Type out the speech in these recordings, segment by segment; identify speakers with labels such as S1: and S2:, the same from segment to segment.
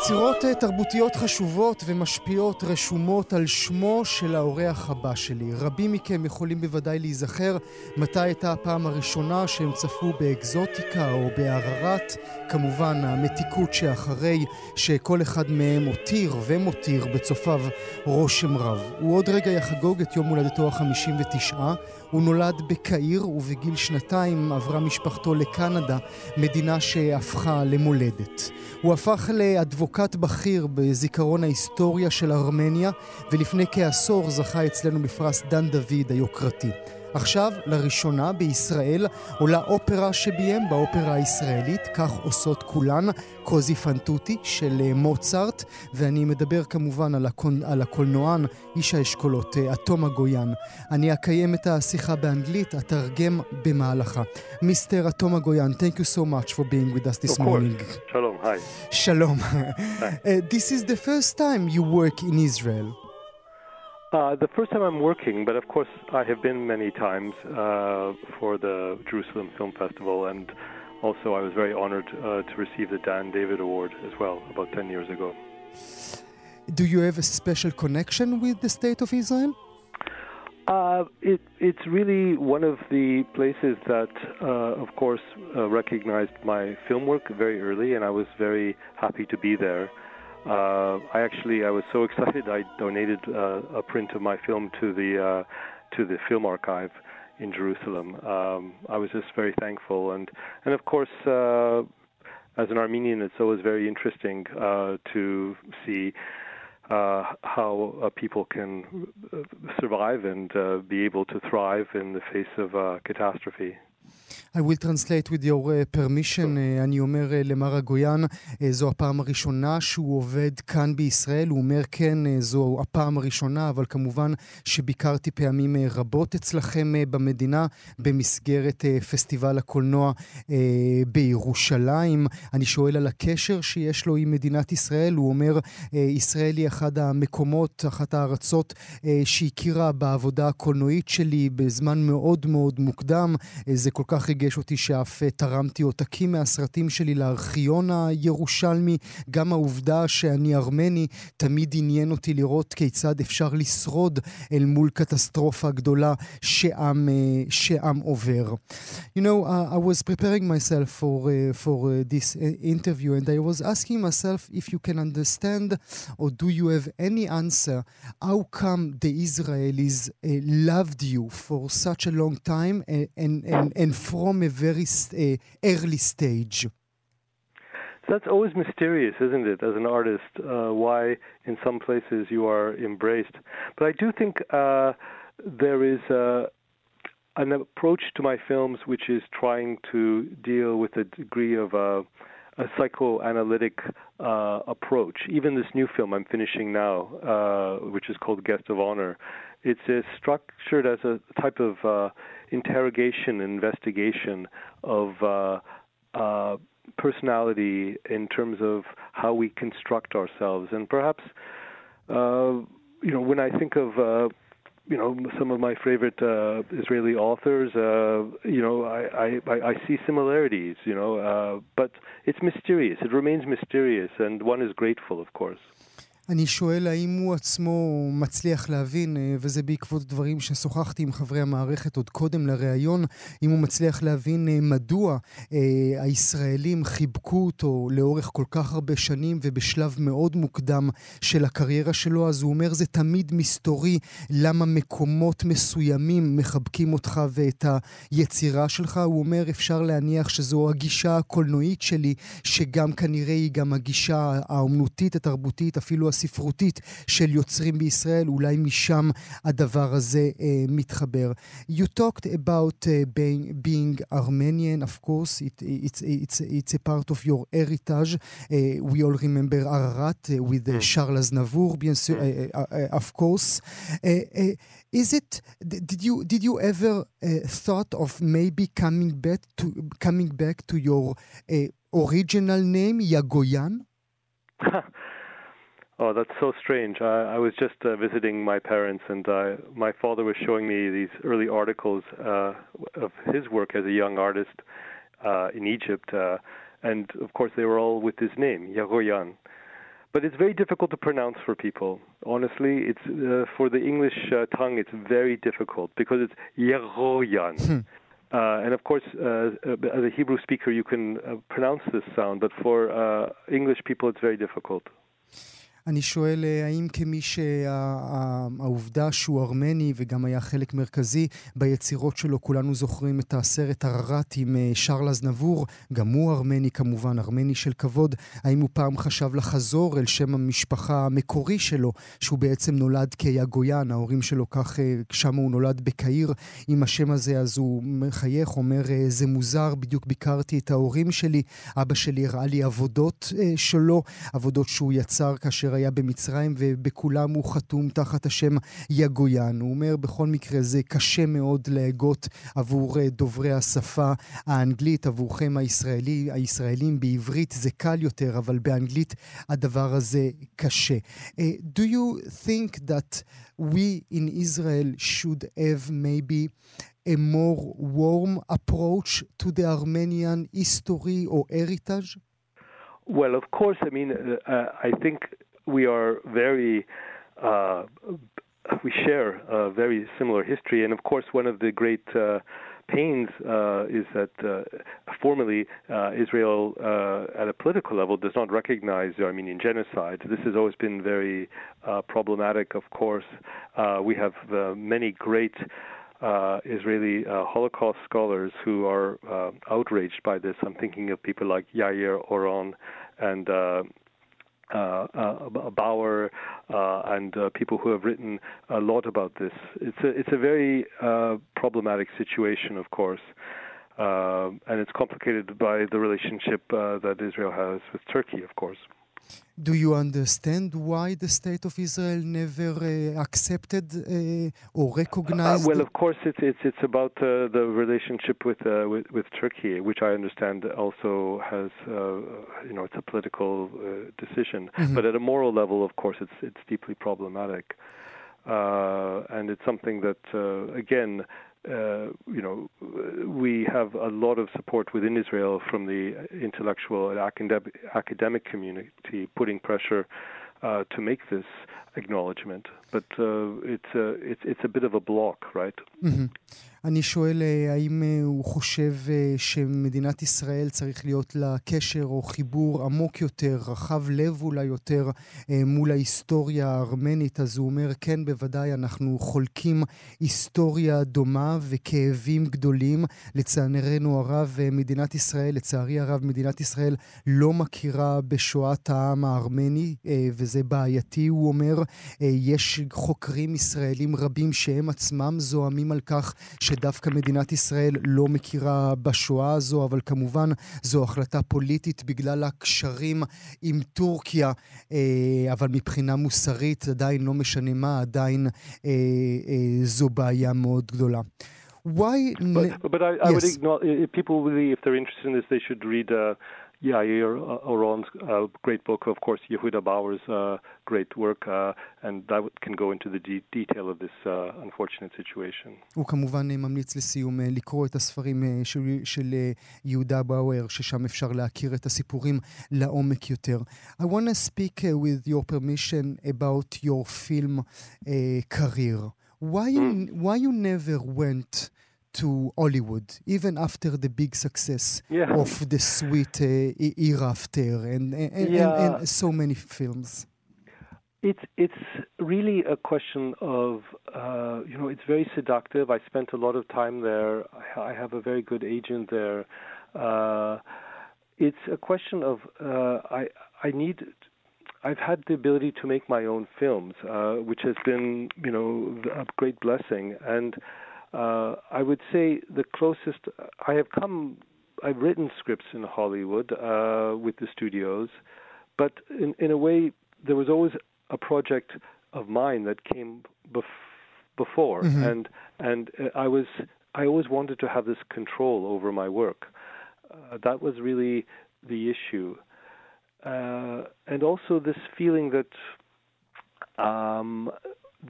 S1: יצירות תרבותיות חשובות ומשפיעות רשומות על שמו של האורח הבא שלי. רבים מכם יכולים בוודאי להיזכר מתי הייתה הפעם הראשונה שהם צפו באקזוטיקה או בערערת. כמובן, המתיקות שאחרי שכל אחד מהם הותיר ומותיר בצופיו רושם רב. הוא עוד רגע יחגוג את יום הולדתו ה-59. הוא נולד בקהיר ובגיל שנתיים עברה משפחתו לקנדה, מדינה שהפכה למולדת. הוא הפך לאדבוקט בכיר בזיכרון ההיסטוריה של ארמניה, ולפני כעשור זכה אצלנו בפרס דן דוד היוקרתי. עכשיו, לראשונה בישראל, עולה אופרה שביים באופרה הישראלית, כך עושות כולן, קוזי פנטוטי של אה, מוצרט, ואני מדבר כמובן על, הקול, על הקולנוען, איש האשכולות, אה, אטום הגויאן. אני אקיים את השיחה באנגלית, אתרגם במהלכה. מיסטר אטום הגויאן, thank you so much for being with us this morning.
S2: Shalom, hi.
S1: Shalom. Hi. Uh, this is the first time you work in Israel.
S2: Uh, the first time I'm working, but of course I have been many times uh, for the Jerusalem Film Festival, and also I was very honored uh, to receive the Dan David Award as well about 10 years ago.
S1: Do you have a special connection with the State of Israel?
S2: Uh, it, it's really one of the places that, uh, of course, uh, recognized my film work very early, and I was very happy to be there. Uh, I actually I was so excited I donated uh, a print of my film to the uh, to the film archive in Jerusalem. Um, I was just very thankful, and and of course. As an Armenian, it's always very interesting to see uh, how uh, people can uh, survive and uh, be able to thrive in the face of uh, catastrophe.
S1: I will translate with your uh, permission. Uh, אני אומר uh, למר הגויאן, זו הפעם הראשונה שהוא עובד כאן בישראל. הוא אומר כן, זו הפעם הראשונה, אבל כמובן שביקרתי פעמים רבות אצלכם במדינה במסגרת פסטיבל הקולנוע בירושלים. אני שואל על הקשר שיש לו עם מדינת ישראל. הוא אומר, ישראל היא אחד המקומות, אחת הארצות שהכירה בעבודה הקולנועית שלי בזמן מאוד מאוד מוקדם. זה כל כך ריגש אותי שאף אה, תרמתי עותקים מהסרטים שלי לארכיון הירושלמי. גם העובדה שאני ארמני, תמיד עניין אותי לראות כיצד אפשר לשרוד אל מול קטסטרופה גדולה שעם, אה, שעם עובר. You know, uh, I was preparing myself for, uh, for uh, this interview and I was asking myself if you can understand or do you have any answer how come the Israelis uh, loved you for such a long time and, and, and, and from a very uh, early stage.
S2: That's always mysterious, isn't it, as an artist, uh, why in some places you are embraced. But I do think uh, there is uh, an approach to my films which is trying to deal with a degree of uh, a psychoanalytic uh, approach. Even this new film I'm finishing now, uh, which is called Guest of Honor, it's structured as a type of uh, interrogation, investigation of uh, uh, personality in terms of how we construct ourselves, and perhaps, uh, you know, when I think of uh, you know some of my favorite uh, Israeli authors. Uh, you know, I, I, I see similarities. You know, uh, but it's mysterious. It remains mysterious, and one is grateful, of course.
S1: אני שואל האם הוא עצמו מצליח להבין, אה, וזה בעקבות דברים ששוחחתי עם חברי המערכת עוד קודם לראיון, אם הוא מצליח להבין אה, מדוע אה, הישראלים חיבקו אותו לאורך כל כך הרבה שנים ובשלב מאוד מוקדם של הקריירה שלו, אז הוא אומר זה תמיד מסתורי למה מקומות מסוימים מחבקים אותך ואת היצירה שלך. הוא אומר אפשר להניח שזו הגישה הקולנועית שלי, שגם כנראה היא גם הגישה האומנותית, התרבותית, אפילו הספרותית של יוצרים בישראל, אולי משם הדבר הזה uh, מתחבר. You talked about uh, being, being Armenian, of course, it, it's, it's, it's a part of your heritage. Uh, we all remember Ararat uh, with uh, Charles Aznavour, bien sûr, uh, uh, of course. Uh, uh, is it, did you, did you ever uh, thought of maybe coming back to, coming back to your uh, original name, Yagoyan?
S2: Oh, that's so strange. I, I was just uh, visiting my parents, and uh, my father was showing me these early articles uh, of his work as a young artist uh, in Egypt, uh, and of course they were all with his name, Yagoyan. but it's very difficult to pronounce for people. Honestly, it's uh, for the English uh, tongue, it's very difficult because it's Yeroyan. Uh, and of course, uh, as a Hebrew speaker, you can uh, pronounce this sound, but for English people, it's very difficult.
S1: אני שואל, האם כמי שהעובדה שהוא ארמני וגם היה חלק מרכזי ביצירות שלו, כולנו זוכרים את הסרט הררת עם שרל אזנבור, גם הוא ארמני כמובן, ארמני של כבוד, האם הוא פעם חשב לחזור אל שם המשפחה המקורי שלו, שהוא בעצם נולד כיגויין, ההורים שלו כך, שם הוא נולד בקהיר? עם השם הזה, אז הוא מחייך, אומר, זה מוזר, בדיוק ביקרתי את ההורים שלי, אבא שלי הראה לי עבודות שלו, עבודות שהוא יצר כאשר היה במצרים, ובכולם הוא חתום תחת השם יגויין. הוא אומר, בכל מקרה זה קשה מאוד להגות עבור דוברי השפה האנגלית, עבורכם הישראלי, הישראלים בעברית זה קל יותר, אבל באנגלית הדבר הזה קשה. Uh, do you think that we in Israel should have maybe a more warm approach to the Armenian history or heritage?
S2: Well, of course. I mean, uh, uh, I think we are very uh, we share a very similar history, and of course, one of the great uh, pains uh, is that uh, formally Israel, at a political level, does not recognize the Armenian genocide. This has always been very problematic. Of course, we have many great. Uh, Israeli uh, Holocaust scholars who are uh, outraged by this. I'm thinking of people like Yair Oron and uh, uh, Bauer uh, and people who have written a lot about this. It's a it's a very problematic situation, of course. Uh, and it's complicated by the relationship uh, that Israel has with Turkey, of course.
S1: Do you understand why the state of Israel never uh, accepted uh, or recognized?
S2: Uh, well, of course, it's it's it's about uh, the relationship with, with, with Turkey, which I understand also has you know it's a political decision, mm-hmm. but at a moral level, of course, it's it's deeply problematic, and it's something that again uh, you know, we have a lot of support within Israel from the intellectual and academic, academic community putting pressure uh, to make this acknowledgement. But uh, it's, a, it's, it's a bit of a block, right?
S1: Mm-hmm. אני שואל האם הוא חושב שמדינת ישראל צריך להיות לה קשר או חיבור עמוק יותר, רחב לב אולי יותר, מול ההיסטוריה הארמנית. אז הוא אומר, כן, בוודאי, אנחנו חולקים היסטוריה דומה וכאבים גדולים. לצערנו הרב, מדינת ישראל, לצערי הרב, מדינת ישראל לא מכירה בשואת העם הארמני, וזה בעייתי, הוא אומר. יש חוקרים ישראלים רבים שהם עצמם זועמים על כך שדווקא מדינת ישראל לא מכירה בשואה הזו, אבל כמובן זו החלטה פוליטית בגלל הקשרים עם טורקיה, אבל מבחינה מוסרית עדיין לא משנה מה, עדיין זו בעיה מאוד גדולה. Why...
S2: But, but I, I yes. would ignore, if people really, if they're interested in this, they should read uh, Yair Oron's uh, great book, of course, Yehuda Bauer's uh, great work, uh, and that can go into the de- detail of this unfortunate situation.
S1: הוא כמובן ממליץ לסיום לקרוא את הספרים של, של יהודה באואר, ששם אפשר להכיר את הסיפורים לעומק יותר. I want to speak with your permission about your film career. Why, mm. why you never went to Hollywood, even after the big success
S2: yeah.
S1: of the sweet uh, era after and and, yeah. and, and, so many films.
S2: It's it's really a question of uh, you know it's very seductive. I spent a lot of time there. I have a very good agent there. Uh, it's a question of uh, I I need I've had the ability to make my own films, uh, which has been, you know, a great blessing. And uh, I would say the closest I have come. I've written scripts in Hollywood uh, with the studios, but in, in a way, there was always a project of mine that came bef- before, mm-hmm. and and uh, I was I always wanted to have this control over my work. Uh, that was really the issue, uh, and also this feeling that um,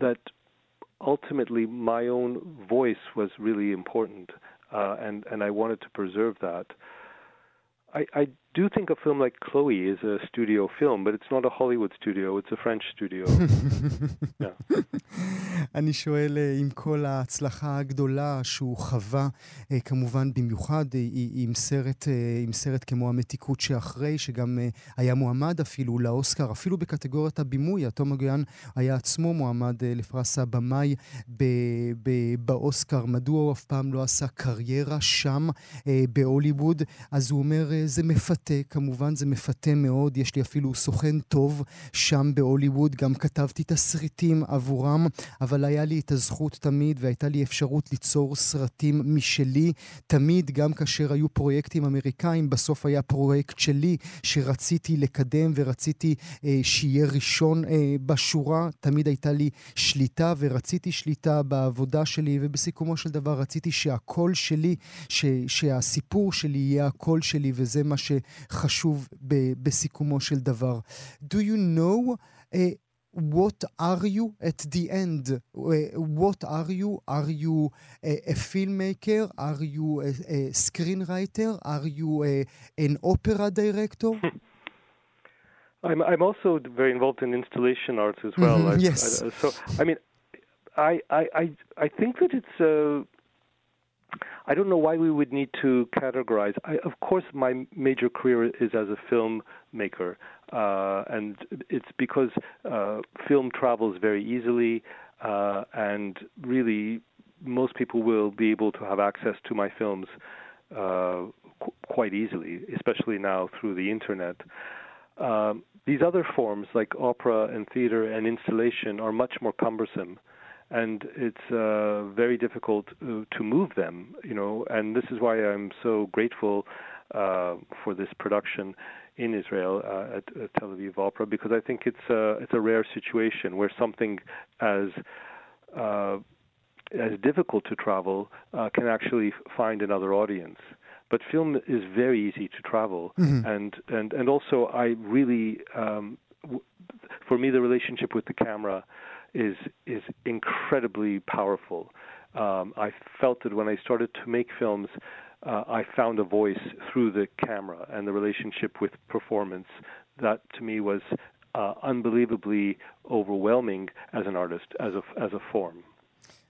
S2: that ultimately my own voice was really important, uh, and and I wanted to preserve that. I, I do think a film like Chloe is a studio film, but it's not a Hollywood studio, it's a French studio.
S1: yeah. אני שואל, עם כל ההצלחה הגדולה שהוא חווה, כמובן במיוחד עם סרט, עם סרט כמו המתיקות שאחרי, שגם היה מועמד אפילו לאוסקר, אפילו בקטגוריית הבימוי, התום אגיאן היה עצמו מועמד לפרס הבמאי באוסקר. מדוע הוא אף פעם לא עשה קריירה שם בהוליווד? אז הוא אומר, זה מפתה, כמובן זה מפתה מאוד, יש לי אפילו סוכן טוב שם בהוליווד, גם כתבתי תסריטים עבורם, אבל היה לי את הזכות תמיד והייתה לי אפשרות ליצור סרטים משלי. תמיד, גם כאשר היו פרויקטים אמריקאים, בסוף היה פרויקט שלי שרציתי לקדם ורציתי אה, שיהיה ראשון אה, בשורה. תמיד הייתה לי שליטה ורציתי שליטה בעבודה שלי, ובסיכומו של דבר רציתי שהקול שלי, ש, שהסיפור שלי יהיה הקול שלי, וזה מה שחשוב ב, בסיכומו של דבר. Do you know... Uh, what are you at the end? What are you? Are you a, a filmmaker? Are you a, a screenwriter? Are you a, an opera director?
S2: I'm I'm also very involved in installation arts as well.
S1: Mm-hmm,
S2: I,
S1: yes.
S2: I, so I mean, I I I, I think that it's. Uh, I don't know why we would need to categorize. I, of course, my major career is as a filmmaker, uh, and it's because uh, film travels very easily, uh, and really, most people will be able to have access to my films qu- quite easily, especially now through the internet. Um, these other forms, like opera and theater and installation, are much more cumbersome and it's uh, very difficult uh, to move them, you know. And this is why I'm so grateful uh, for this production in Israel at, at, Tel Aviv Opera because I think it's a it's a rare situation where something as as difficult to travel can actually find another audience. But film is very easy to travel, mm-hmm. and, and and also I really, um, w- for me, the relationship with the camera is is incredibly powerful. Um, I felt that when I started to make films, uh, I found a voice through the camera and the relationship with performance. That to me was uh, unbelievably overwhelming as an artist, as a as a form.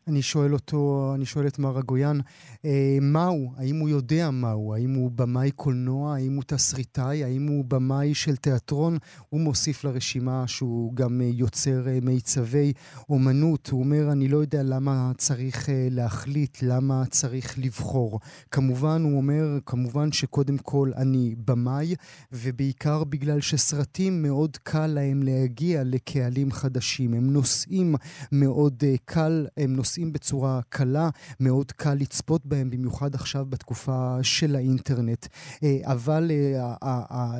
S1: אני שואל אותו, אני שואל את מר אגויאן, אה, מהו? האם הוא יודע מהו? האם הוא במאי קולנוע? האם הוא תסריטאי? האם הוא במאי של תיאטרון? הוא מוסיף לרשימה שהוא גם יוצר אה, מיצבי אומנות. הוא אומר, אני לא יודע למה צריך אה, להחליט, למה צריך לבחור. כמובן, הוא אומר, כמובן שקודם כל אני במאי, ובעיקר בגלל שסרטים מאוד קל להם להגיע לקהלים חדשים. הם נושאים מאוד אה, קל, הם נושאים נוסעים בצורה קלה, מאוד קל לצפות בהם, במיוחד עכשיו בתקופה של האינטרנט. אבל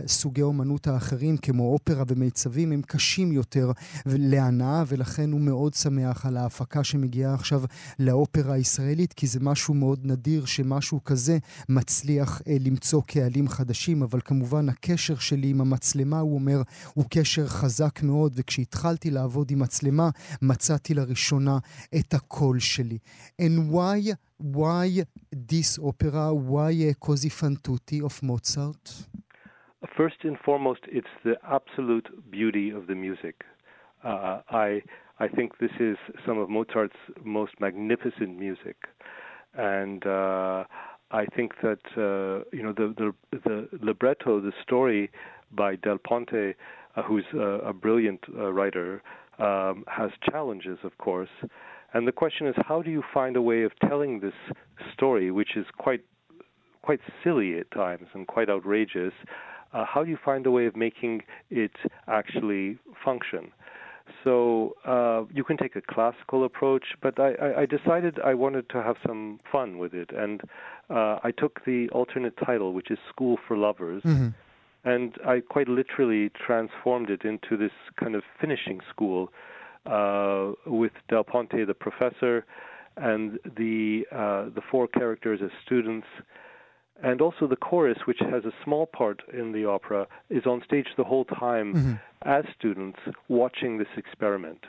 S1: סוגי אומנות האחרים, כמו אופרה ומיצבים, הם קשים יותר להנאה, ולכן הוא מאוד שמח על ההפקה שמגיעה עכשיו לאופרה הישראלית, כי זה משהו מאוד נדיר שמשהו כזה מצליח למצוא קהלים חדשים, אבל כמובן הקשר שלי עם המצלמה, הוא אומר, הוא קשר חזק מאוד, וכשהתחלתי לעבוד עם מצלמה, מצאתי לראשונה את הקול שלי. And why, why this opera? Why Così fan tutti of Mozart?
S2: First and foremost, it's the absolute beauty of the music. Uh, I I think this is some of Mozart's most magnificent music, and uh, I think that uh, you know the, the the libretto, the story by Del Ponte, who's a brilliant writer, um, has challenges, of course. and the question is, how do you find a way of telling this story, which is quite quite silly at times and quite outrageous? Uh, how do you find a way of making it actually function? So uh, you can take a classical approach, but I, I, decided I wanted to have some fun with it, and uh, I took the alternate title, which is School for Lovers.
S1: Mm-hmm.
S2: And I quite literally transformed it into this kind of finishing school uh, with Del Ponte, the professor, and the uh, the four characters as students, and also the chorus, which has a small part in the opera, is on stage the whole time
S1: mm-hmm.
S2: as students watching this experiment.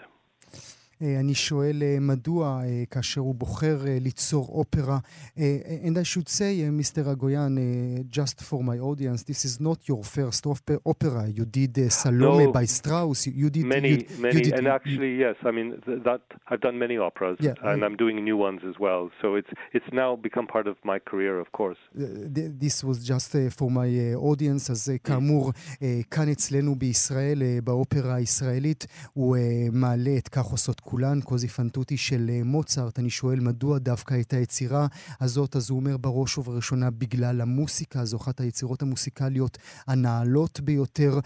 S1: אני שואל מדוע כאשר הוא בוחר ליצור אופרה. And I should say, Mr. Agoyan, just for my audience, this is not your first opera. You did Salome no, by Strauss. You did
S2: many,
S1: you,
S2: many,
S1: you did,
S2: and actually, yes. I mean, that I've done many operas,
S1: yeah,
S2: and I'm doing new ones as well. So it's it's now become part of my career, of course.
S1: This was just for my audience. אז כאמור, כאן אצלנו בישראל, באופרה הישראלית, הוא מעלה את כך עושות כולן, קוזי פנטוטי של מוצרט. אני שואל מדוע דווקא את היצירה הזאת, אז הוא אומר בראש ובראשונה בגלל המוסיקה, זו אחת היצירות המוסיקליות הנעלות ביותר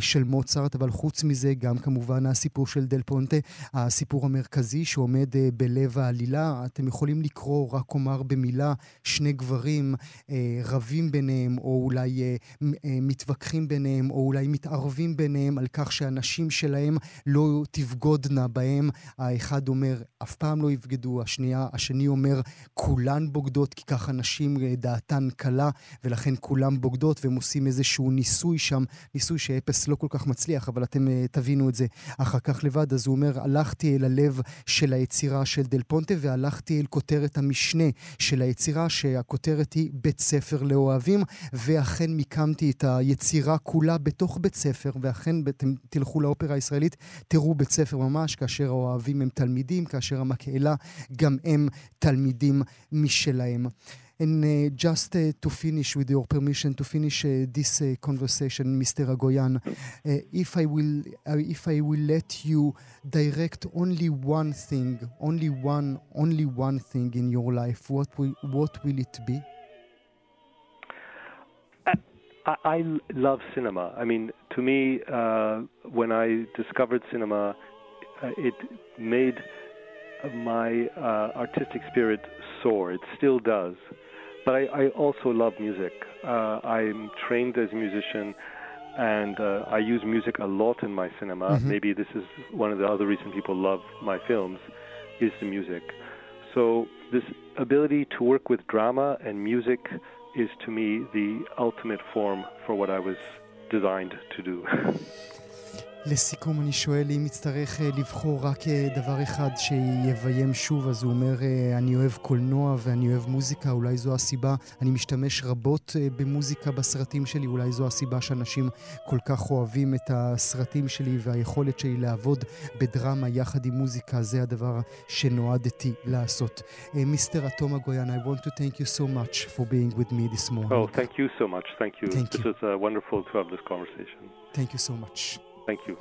S1: של מוצרט, אבל חוץ מזה גם כמובן הסיפור של דל פונטה, הסיפור המרכזי שעומד בלב העלילה. אתם יכולים לקרוא, רק אומר במילה, שני גברים רבים ביניהם, או אולי מתווכחים ביניהם, או אולי מתערבים ביניהם על כך שהנשים שלהם לא תבגודנה בהם. האחד אומר, אף פעם לא יבגדו, השנייה, השני אומר, כולן בוגדות, כי ככה נשים דעתן קלה, ולכן כולם בוגדות, והם עושים איזשהו ניסוי שם, ניסוי שאפס לא כל כך מצליח, אבל אתם uh, תבינו את זה אחר כך לבד. אז הוא אומר, הלכתי אל הלב של היצירה של דל פונטה, והלכתי אל כותרת המשנה של היצירה, שהכותרת היא בית ספר לאוהבים, ואכן מיקמתי את היצירה כולה בתוך בית ספר, ואכן אתם תלכו לאופרה הישראלית, תראו בית ספר ממש, כאשר האוהבים הם תלמידים, כאשר המקהלה גם הם תלמידים משלהם. And uh, just uh, to finish, with your permission, to finish uh, this conversation, Mr. Agoyan, if I will, if I will let you direct only one thing, only one, only one thing in your life, what will, what will it be?
S2: I, I love cinema. I mean, to me, uh, when I discovered cinema, uh, it made my uh, artistic spirit soar. It still does. But I, I also love music. Uh, I'm trained as a musician, and uh, I use music a lot in my cinema. Mm-hmm. Maybe this is one of the other reasons people love my films, is the music. So this ability to work with drama and music is to me the ultimate form for what I was designed to do.
S1: לסיכום אני שואל אם יצטרך לבחור רק דבר אחד שיביים שוב, אז הוא אומר, אני אוהב קולנוע ואני אוהב מוזיקה, אולי זו הסיבה, אני משתמש רבות במוזיקה בסרטים שלי, אולי זו הסיבה שאנשים כל כך אוהבים את הסרטים שלי והיכולת שלי לעבוד בדרמה יחד עם מוזיקה, זה הדבר שנועדתי לעשות. מיסטר אטום אגויאן, I want to thank you so much for being with me this morning.
S2: Oh, thank you so much. Thank you.
S1: Thank
S2: this
S1: you.
S2: was uh, wonderful to have this conversation.
S1: Thank you so much.
S2: Thank you.